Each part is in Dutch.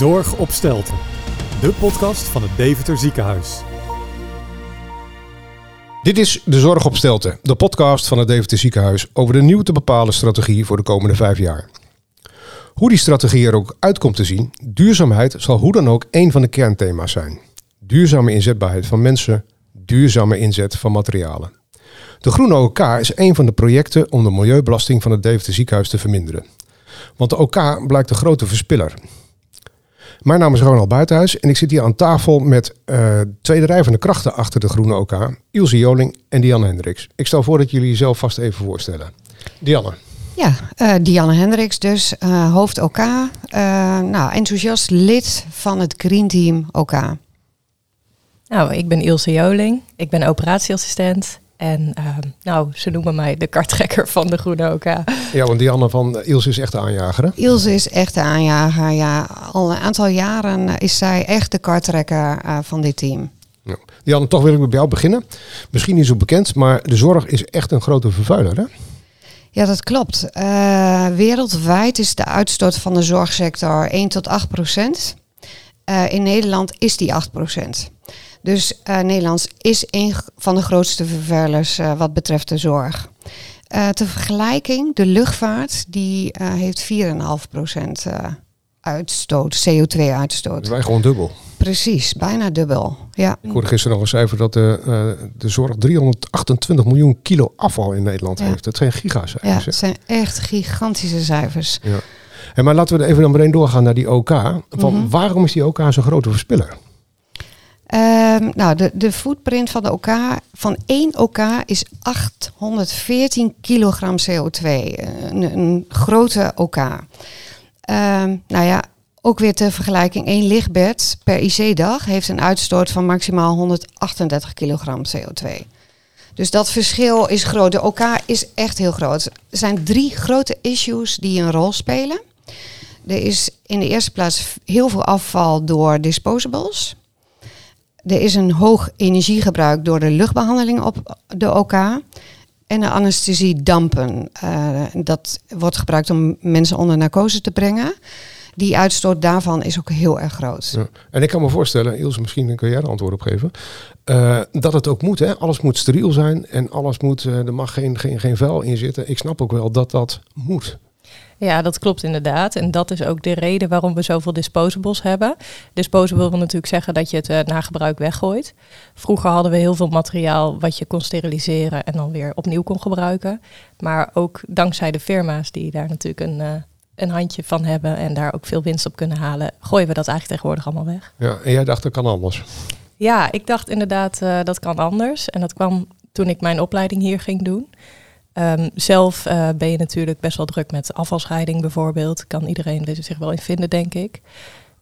Zorg op Stelten, de podcast van het Deventer Ziekenhuis. Dit is De Zorg op Stelten, de podcast van het Deventer Ziekenhuis over de nieuw te bepalen strategie voor de komende vijf jaar. Hoe die strategie er ook uit komt te zien, duurzaamheid zal hoe dan ook één van de kernthema's zijn. Duurzame inzetbaarheid van mensen, duurzame inzet van materialen. De Groene OK is een van de projecten om de milieubelasting van het Deventer Ziekenhuis te verminderen. Want de OK blijkt de grote verspiller. Mijn naam is Ronald Buitenhuis en ik zit hier aan tafel met uh, twee drijvende krachten achter de Groene OK. Ilse Joling en Dianne Hendricks. Ik stel voor dat jullie jezelf vast even voorstellen. Dianne. Ja, uh, Dianne Hendricks dus, uh, hoofd OK. nou, enthousiast lid van het Green Team OK. Nou, ik ben Ilse Joling. Ik ben operatieassistent en uh, nou, ze noemen mij de karttrekker van de Groene OK. Ja, want Dianne van uh, Ilse is echt de aanjager, hè? Ilse is echt de aanjager, ja. Al een aantal jaren is zij echt de karttrekker uh, van dit team. Ja. Dianne, toch wil ik bij jou beginnen. Misschien niet zo bekend, maar de zorg is echt een grote vervuiler, hè? Ja, dat klopt. Uh, wereldwijd is de uitstoot van de zorgsector 1 tot 8 procent. Uh, in Nederland is die 8 procent. Dus uh, Nederlands is een van de grootste vervuilers uh, wat betreft de zorg. Uh, ter vergelijking, de luchtvaart die heeft 4,5% uitstoot, CO2-uitstoot. Dus wij gewoon dubbel. Precies, bijna dubbel. Ja. Ik hoorde gisteren nog een cijfer dat de, de zorg 328 miljoen kilo afval in Nederland ja. heeft. Dat zijn gigacijfers. Ja, dat zijn echt gigantische cijfers. Ja. En maar laten we even dan meteen doorgaan naar die OK. Van mm -hmm. Waarom is die OK zo'n grote verspiller? Um, nou, de, de footprint van de OK, van één OK is 814 kilogram CO2. Een, grote OK. Um, nou ja, ook weer ter vergelijking, één lichtbed per IC-dag heeft een uitstoot van maximaal 138 kilogram CO2. Dus dat verschil is groot. De OK is echt heel groot. Er zijn drie grote issues die een rol spelen. Er is in de eerste plaats heel veel afval door disposables. Er is een hoog energiegebruik door de luchtbehandeling op de OK. En de anesthesie dampen. Uh, dat wordt gebruikt om mensen onder narcose te brengen. Die uitstoot daarvan is ook heel erg groot. Ja. En ik kan me voorstellen, Ilse, misschien kun jij er antwoord op geven. Uh, dat het ook moet. Hè? Alles moet steriel zijn en alles moet, uh, er mag geen, geen, geen vuil in zitten. Ik snap ook wel dat dat moet. Ja, dat klopt inderdaad. En dat is ook de reden waarom we zoveel disposables hebben. Disposable wil natuurlijk zeggen dat je het uh, na gebruik weggooit. Vroeger hadden we heel veel materiaal wat je kon steriliseren en dan weer opnieuw kon gebruiken. Maar ook dankzij de firma's die daar natuurlijk een, uh, een handje van hebben en daar ook veel winst op kunnen halen, gooien we dat eigenlijk tegenwoordig allemaal weg. Ja, en jij dacht dat kan anders? Ja, ik dacht inderdaad uh, dat kan anders. En dat kwam toen ik mijn opleiding hier ging doen. Um, zelf uh, ben je natuurlijk best wel druk met afvalscheiding bijvoorbeeld. Kan iedereen er zich wel in vinden, denk ik.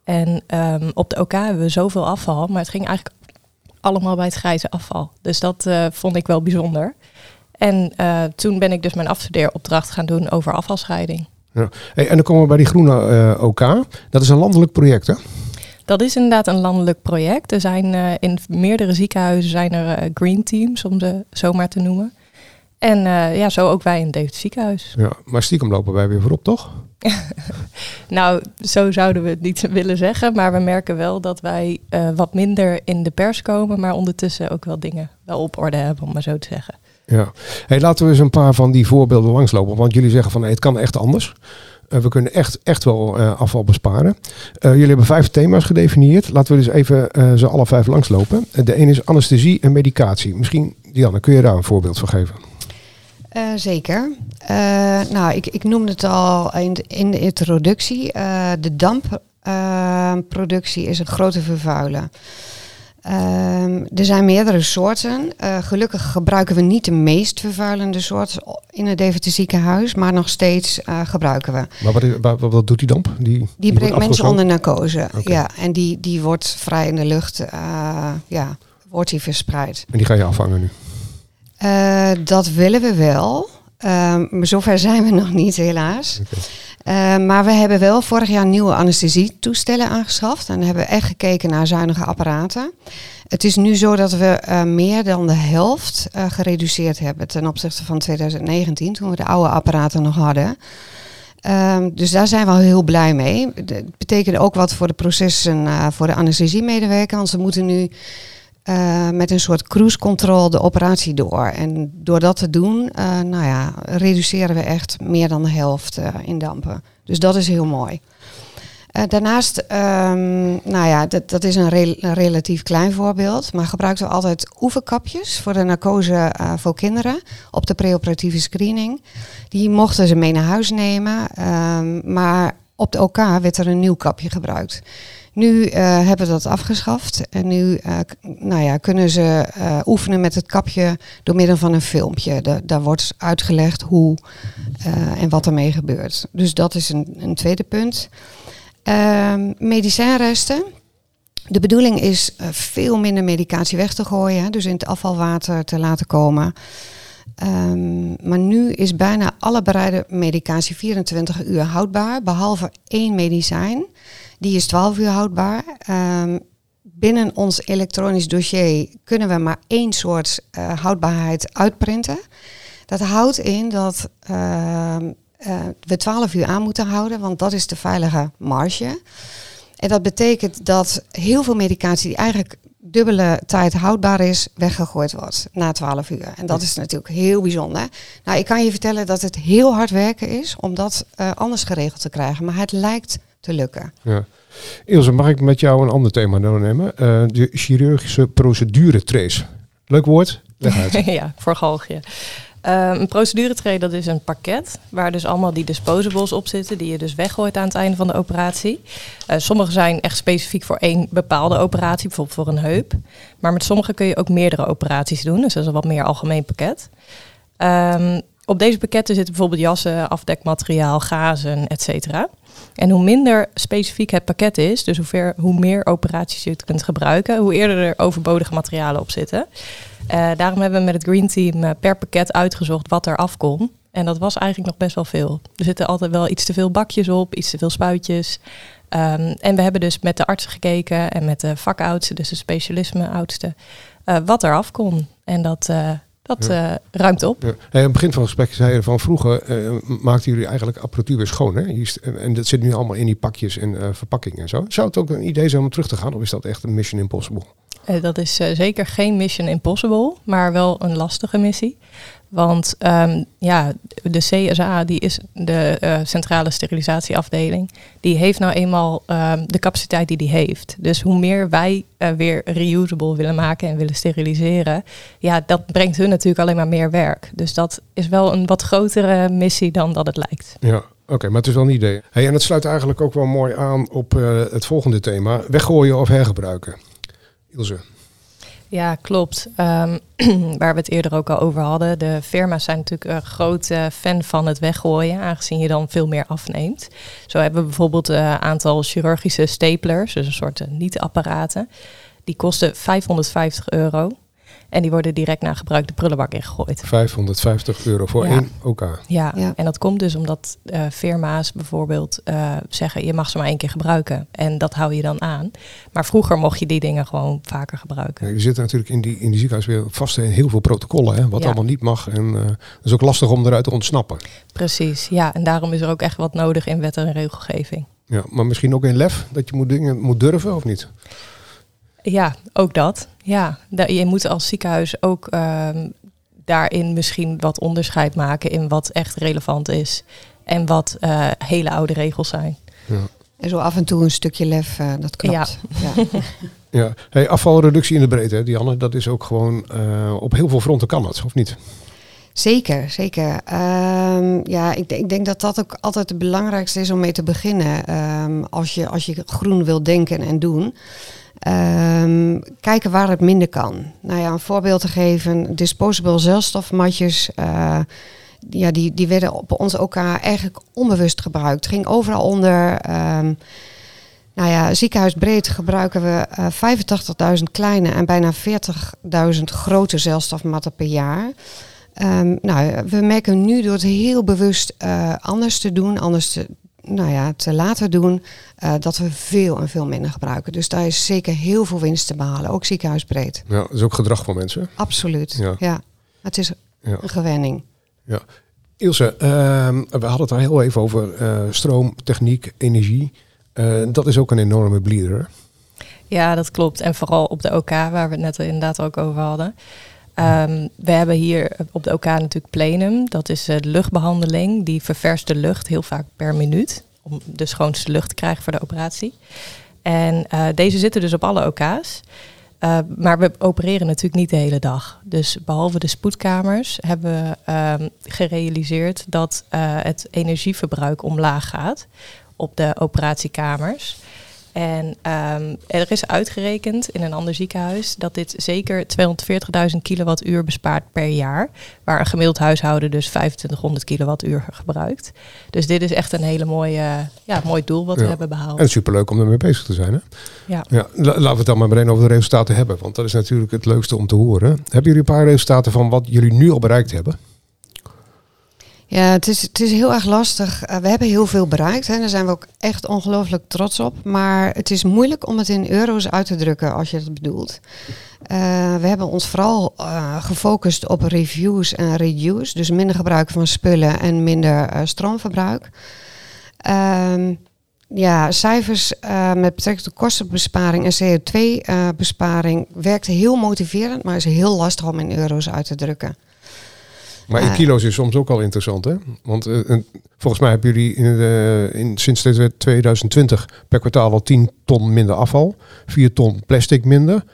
En um, op de OK hebben we zoveel afval, maar het ging eigenlijk allemaal bij het grijze afval. Dus dat uh, vond ik wel bijzonder. En uh, toen ben ik dus mijn afstudeeropdracht gaan doen over afvalscheiding. Ja. Hey, en dan komen we bij die groene OK. Dat is een landelijk project, hè? Dat is inderdaad een landelijk project. Er zijn uh, in meerdere ziekenhuizen zijn er uh, green teams, om ze zo maar te noemen. En uh, ja, zo ook wij in het ziekenhuis. Ja, maar stiekem lopen wij weer voorop, toch? nou, zo zouden we het niet willen zeggen. Maar we merken wel dat wij uh, wat minder in de pers komen. Maar ondertussen ook wel dingen wel op orde hebben, om maar zo te zeggen. Ja, hey, laten we eens een paar van die voorbeelden langslopen. Want jullie zeggen van hey, het kan echt anders. Uh, we kunnen echt, echt wel uh, afval besparen. Uh, jullie hebben vijf thema's gedefinieerd. Laten we dus even ze alle vijf langslopen. de een is anesthesie en medicatie. Misschien, Dianne, kun je daar een voorbeeld van geven? Uh, zeker. Uh, nou, ik, ik noemde het al in de, in de introductie. Uh, de dampproductie is een grote vervuiler. er zijn meerdere soorten. gelukkig gebruiken we niet de meest vervuilende soort in het Deventer ziekenhuis, maar nog steeds gebruiken we. Maar wat, wat, wat, doet die damp? Die, die, die brengt mensen onder narcose. Okay. Ja, en die, die wordt vrij in de lucht, ja, wordt die verspreid. En die ga je afvangen nu? Uh, dat willen we wel. Uh, maar zover zijn we nog niet, helaas. Okay. Uh, maar we hebben wel vorig jaar nieuwe anesthesietoestellen aangeschaft. En hebben echt gekeken naar zuinige apparaten. Het is nu zo dat we uh, meer dan de helft gereduceerd hebben ten opzichte van 2019, toen we de oude apparaten nog hadden. Ehm, dus daar zijn we al heel blij mee. Het betekent ook wat voor de processen voor de anesthesiemedewerker. Want ze moeten nu uh, met een soort cruise control de operatie door. En door dat te doen, uh, nou ja, reduceren we echt meer dan de helft in dampen. Dus dat is heel mooi. daarnaast, um, nou ja, dat, dat is een, re een, relatief klein voorbeeld. Maar gebruikten we altijd oefenkapjes voor de narcose voor kinderen op de preoperatieve screening. Die mochten ze mee naar huis nemen. Um, maar op de OK werd er een nieuw kapje gebruikt. Nu uh, hebben we dat afgeschaft en nu uh, nou ja, kunnen ze uh, oefenen met het kapje door middel van een filmpje. Daar wordt uitgelegd hoe en wat ermee gebeurt. Dus dat is een, een tweede punt. Ehm, medicijnresten. De bedoeling is veel minder medicatie weg te gooien, dus in het afvalwater te laten komen. Um, maar nu is bijna alle bereide medicatie 24 uur houdbaar, behalve één medicijn. Die is 12 uur houdbaar. Um, binnen ons elektronisch dossier kunnen we maar één soort uh, houdbaarheid uitprinten. Dat houdt in dat uh, uh, we 12 uur aan moeten houden, want dat is de veilige marge. En dat betekent dat heel veel medicatie die eigenlijk dubbele tijd houdbaar is, weggegooid wordt na 12 uur. En dat is natuurlijk heel bijzonder. Nou, ik kan je vertellen dat het heel hard werken is om dat uh, anders geregeld te krijgen. Maar het lijkt te lukken. Ja. Ilse, mag ik met jou een ander thema doornemen? Uh, de chirurgische procedure trace. Leuk woord? Leg uit. ja, voor galgje. Uh, een proceduretray, dat is een pakket waar dus allemaal die disposables op zitten, die je dus weggooit aan het einde van de operatie. Uh, sommige zijn echt specifiek voor één bepaalde operatie, bijvoorbeeld voor een heup. Maar met sommige kun je ook meerdere operaties doen, dus dat is een wat meer algemeen pakket. Um, op deze pakketten zitten bijvoorbeeld jassen, afdekmateriaal, gazen, et cetera. En hoe minder specifiek het pakket is, dus hoe, ver, hoe meer operaties je het kunt gebruiken, hoe eerder er overbodige materialen op zitten. Uh, daarom hebben we met het Green Team uh, per pakket uitgezocht wat er afkomt. En dat was eigenlijk nog best wel veel. Er zitten altijd wel iets te veel bakjes op, iets te veel spuitjes. Um, en we hebben dus met de artsen gekeken en met de vakoudsten, dus de specialisme-oudsten, uh, wat er afkomt. En dat, dat ja. ruimt op. Ja. Hey, aan het begin van het gesprek zei je van vroeger maakten jullie eigenlijk apparatuur weer schoon. Hè? En dat zit nu allemaal in die pakjes en verpakkingen en zo. Zou het ook een idee zijn om terug te gaan of is dat echt een mission impossible? Dat is zeker geen mission impossible, maar wel een lastige missie. Want um, ja, de CSA, die is de uh, centrale sterilisatieafdeling, die heeft nou eenmaal um, de capaciteit die die heeft. Dus hoe meer wij weer reusable willen maken en willen steriliseren, ja, dat brengt hun natuurlijk alleen maar meer werk. Dus dat is wel een wat grotere missie dan dat het lijkt. Ja, Oké, maar het is wel een idee. En het sluit eigenlijk ook wel mooi aan op het volgende thema: weggooien of hergebruiken. Ilse. Ja, klopt. Um, waar we het eerder ook al over hadden. De firma's zijn natuurlijk een grote fan van het weggooien, aangezien je dan veel meer afneemt. Zo hebben we bijvoorbeeld een aantal chirurgische staplers, dus een soort niet-apparaten. Die kosten 550 euro. En die worden direct na gebruik de prullenbak ingegooid. 550 euro voor ja. één OK. Ja. ja. en dat komt dus omdat uh, firma's bijvoorbeeld uh, zeggen... je mag ze maar één keer gebruiken. En dat hou je dan aan. Maar vroeger mocht je die dingen gewoon vaker gebruiken. Ja, je zit natuurlijk in die, in die ziekenhuis weer vast in heel veel protocollen... Hè, wat allemaal niet mag. En uh, het is ook lastig om eruit te ontsnappen. Precies, ja. En daarom is er ook echt wat nodig in wet en regelgeving. Ja, maar misschien ook in lef, dat je moet dingen moet durven of niet? Ja, ook dat. Ja, je moet als ziekenhuis ook um, daarin misschien wat onderscheid maken in wat echt relevant is en wat uh, hele oude regels zijn. Ja. En zo af en toe een stukje lef, uh, dat klopt. Ja. ja. ja. Hey, afvalreductie in de breedte, Dianne, dat is ook gewoon uh, op heel veel fronten kan het, of niet? Zeker, zeker. Um, ja, ik, ik, denk dat dat ook altijd het belangrijkste is om mee te beginnen. Um, als, je, als je groen wil denken en doen. Um, kijken waar het minder kan. Nou ja, een voorbeeld te geven: disposable zelfstofmatjes. Uh, ja, die, die werden op ons ook eigenlijk onbewust gebruikt. Ging overal onder. Um, nou ja, ziekenhuisbreed gebruiken we uh, 85.000 kleine en bijna 40.000 grote zelfstofmatten per jaar. Um, nou, we merken nu door het heel bewust uh, anders te doen, anders te, nou ja, te laten doen, uh, dat we veel en veel minder gebruiken. Dus daar is zeker heel veel winst te behalen, ook ziekenhuisbreed. Ja, dat is ook gedrag van mensen. Absoluut, ja. ja. Het is ja. een gewenning. Ja. Ilse, ehm, we hadden het al heel even over uh, stroom, techniek, energie. Uh, dat is ook een enorme bleeder. Ja, dat klopt. En vooral op de OK, waar we het net inderdaad ook over hadden. Um, we hebben hier op de OK natuurlijk plenum. Dat is de luchtbehandeling. Die ververst de lucht heel vaak per minuut. Om de schoonste lucht te krijgen voor de operatie. En uh, deze zitten dus op alle OK's. Uh, maar we opereren natuurlijk niet de hele dag. Dus behalve de spoedkamers hebben we um, gerealiseerd dat uh, het energieverbruik omlaag gaat op de operatiekamers. En um, er is uitgerekend in een ander ziekenhuis dat dit zeker 240.000 kilowattuur bespaart per jaar. Waar een gemiddeld huishouden dus 2500 kilowattuur gebruikt. Dus dit is echt een hele mooie, ja, mooi doel wat Ja. we hebben behaald. En superleuk om ermee bezig te zijn. Hè? Ja. Ja, la- laten we het dan maar meteen over de resultaten hebben. Want dat is natuurlijk het leukste om te horen. Hebben jullie een paar resultaten van wat jullie nu al bereikt hebben? Ja, het is, het is heel erg lastig. Eh, we hebben heel veel bereikt. Hè. Daar zijn we ook echt ongelooflijk trots op. Maar het is moeilijk om het in euro's uit te drukken als je dat bedoelt. Eh, we hebben ons vooral eh, gefocust op reviews en reduce. Dus minder gebruik van spullen en minder stroomverbruik. Ehm, ja, cijfers met betrekking tot kostenbesparing en CO2-besparing werkt heel motiverend, maar is heel lastig om in euro's uit te drukken. Maar in Eh. kilo's is soms ook al interessant. Hè? Want eh, en volgens mij hebben jullie in de, in, sinds 2020 per kwartaal al 10 ton minder afval. 4 ton plastic minder.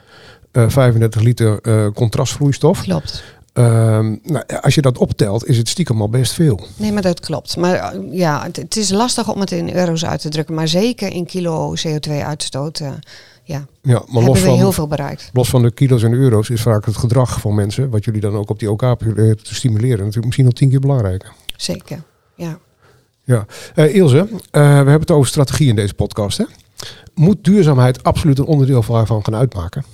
eh 35 liter eh, contrastvloeistof. Klopt. Ehm, nou, als je dat optelt, is het stiekem al best veel. Nee, maar dat klopt. Maar eh, ja, het, het is lastig om het in euro's uit te drukken. Maar zeker in kilo CO2-uitstoot ja, Ja, maar hebben los we heel van, veel bereikt. los van de kilo's en euro's is vaak het gedrag van mensen, wat jullie dan ook op die OK proberen te stimuleren, natuurlijk misschien nog tien keer belangrijker. Zeker, ja. Ja. Eh, Ilse, eh, we hebben het over strategie in deze podcast. Hè? Moet duurzaamheid absoluut een onderdeel van gaan uitmaken?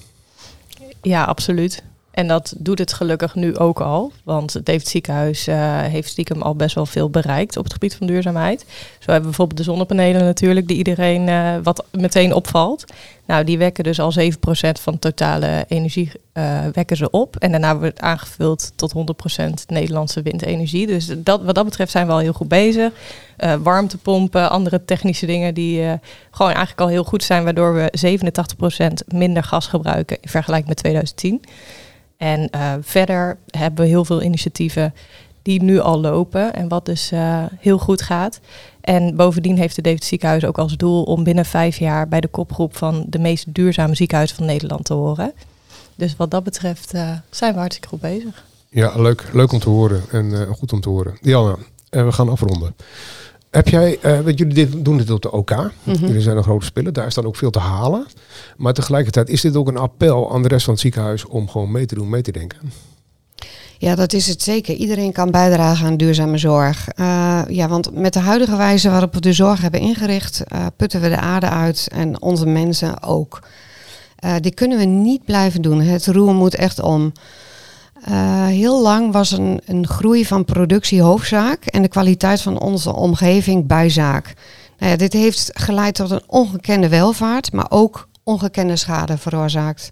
Ja, absoluut. En dat doet het gelukkig nu ook al. Want het David Ziekenhuis eh, heeft stiekem al best wel veel bereikt op het gebied van duurzaamheid. Zo hebben we bijvoorbeeld de zonnepanelen natuurlijk, die iedereen eh, wat meteen opvalt. Nou, die wekken dus al 7% van totale energie eh, wekken ze op. En daarna wordt het aangevuld tot 100% Nederlandse windenergie. Dus dat, wat dat betreft zijn we al heel goed bezig. Warmtepompen, andere technische dingen die gewoon eigenlijk al heel goed zijn. Waardoor we 87% minder gas gebruiken in vergelijking met 2010. En eh, verder hebben we heel veel initiatieven die nu al lopen en wat dus eh, heel goed gaat. En bovendien heeft het David Ziekenhuis ook als doel om binnen vijf jaar bij de kopgroep van de meest duurzame ziekenhuizen van Nederland te horen. Dus wat dat betreft eh, zijn we hartstikke goed bezig. Ja, leuk, leuk om te horen en goed om te horen. Diana, we gaan afronden. Heb jij, eh, want jullie dit, doen dit op de OK. Mhm. Jullie zijn een grote speler, daar is dan ook veel te halen. Maar tegelijkertijd is dit ook een appel aan de rest van het ziekenhuis om gewoon mee te doen, mee te denken. Ja, dat is het zeker. Iedereen kan bijdragen aan duurzame zorg. Eh, ja, want met de huidige wijze waarop we de zorg hebben ingericht, eh, putten we de aarde uit en onze mensen ook. Die kunnen we niet blijven doen. Het roer moet echt om. Eh, heel lang was een, een groei van productie hoofdzaak en de kwaliteit van onze omgeving bijzaak. Nou ja, dit heeft geleid tot een ongekende welvaart, maar ook ongekende schade veroorzaakt.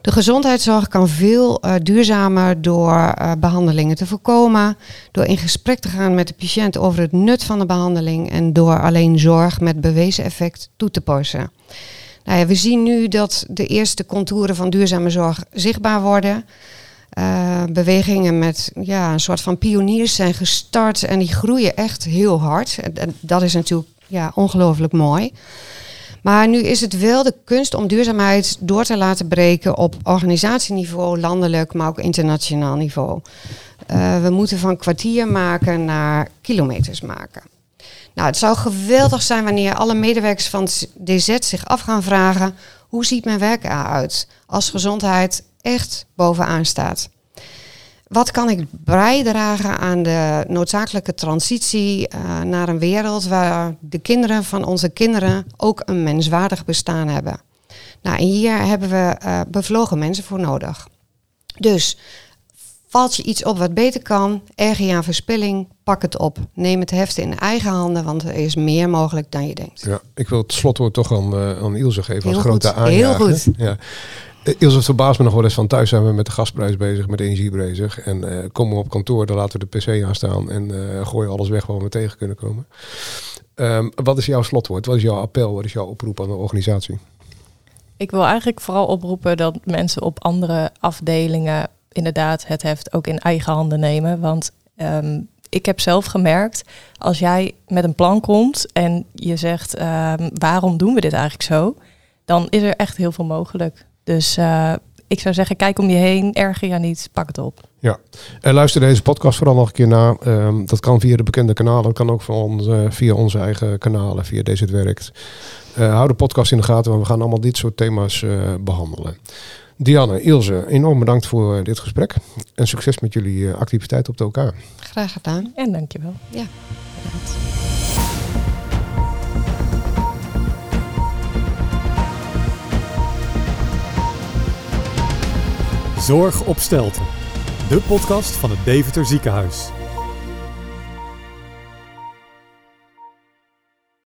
De gezondheidszorg kan veel eh, duurzamer door eh, behandelingen te voorkomen, door in gesprek te gaan met de patiënt over het nut van de behandeling en door alleen zorg met bewezen effect toe te passen. Nou ja, we zien nu dat de eerste contouren van duurzame zorg zichtbaar worden. Eh, bewegingen met ja, een soort van pioniers zijn gestart en die groeien echt heel hard. En, dat is natuurlijk ja, ongelooflijk mooi. Maar nu is het wel de kunst om duurzaamheid door te laten breken op organisatieniveau, landelijk, maar ook internationaal niveau. Eh, we moeten van kwartier maken naar kilometers maken. Nou, het zou geweldig zijn wanneer alle medewerkers van DZ zich af gaan vragen: hoe ziet mijn werk eruit als gezondheid echt bovenaan staat? Wat kan ik bijdragen aan de noodzakelijke transitie eh, naar een wereld waar de kinderen van onze kinderen ook een menswaardig bestaan hebben? Nou, en hier hebben we eh, bevlogen mensen voor nodig. Dus Valt je iets op wat beter kan, erger je aan verspilling, pak het op. Neem het heft in eigen handen, want er is meer mogelijk dan je denkt. Ja, ik wil het slotwoord toch aan, uh, aan Ilse geven Heel als grote goed, aanjager. heel goed. Ja. Eh, Ilse verbaast me nog wel eens van thuis zijn we met de gasprijs bezig, met de energie bezig. En eh, komen we op kantoor, dan laten we de pc aanstaan en eh, gooien alles weg waar we tegen kunnen komen. Ehm, wat is jouw slotwoord? Wat is jouw appel? Wat is jouw oproep aan de organisatie? Ik wil eigenlijk vooral oproepen dat mensen op andere afdelingen inderdaad het heft ook in eigen handen nemen. Want ehm, ik heb zelf gemerkt, als jij met een plan komt en je zegt ehm, waarom doen we dit eigenlijk zo, dan is er echt heel veel mogelijk. Dus uh, ik zou zeggen, kijk om je heen, erger je niet, pak het op. Ja, en luister deze podcast vooral nog een keer na. Um, dat kan via de bekende kanalen, dat kan ook van uh, via onze eigen kanalen, via Deze Het Werkt. Uh, hou de podcast in de gaten, want we gaan allemaal dit soort thema's behandelen. Dianne, Ilse, enorm bedankt voor dit gesprek. En succes met jullie activiteit op de OK. Graag gedaan. En dankjewel. Ja, bedankt. Zorg op Stelten, de podcast van het Deventer Ziekenhuis.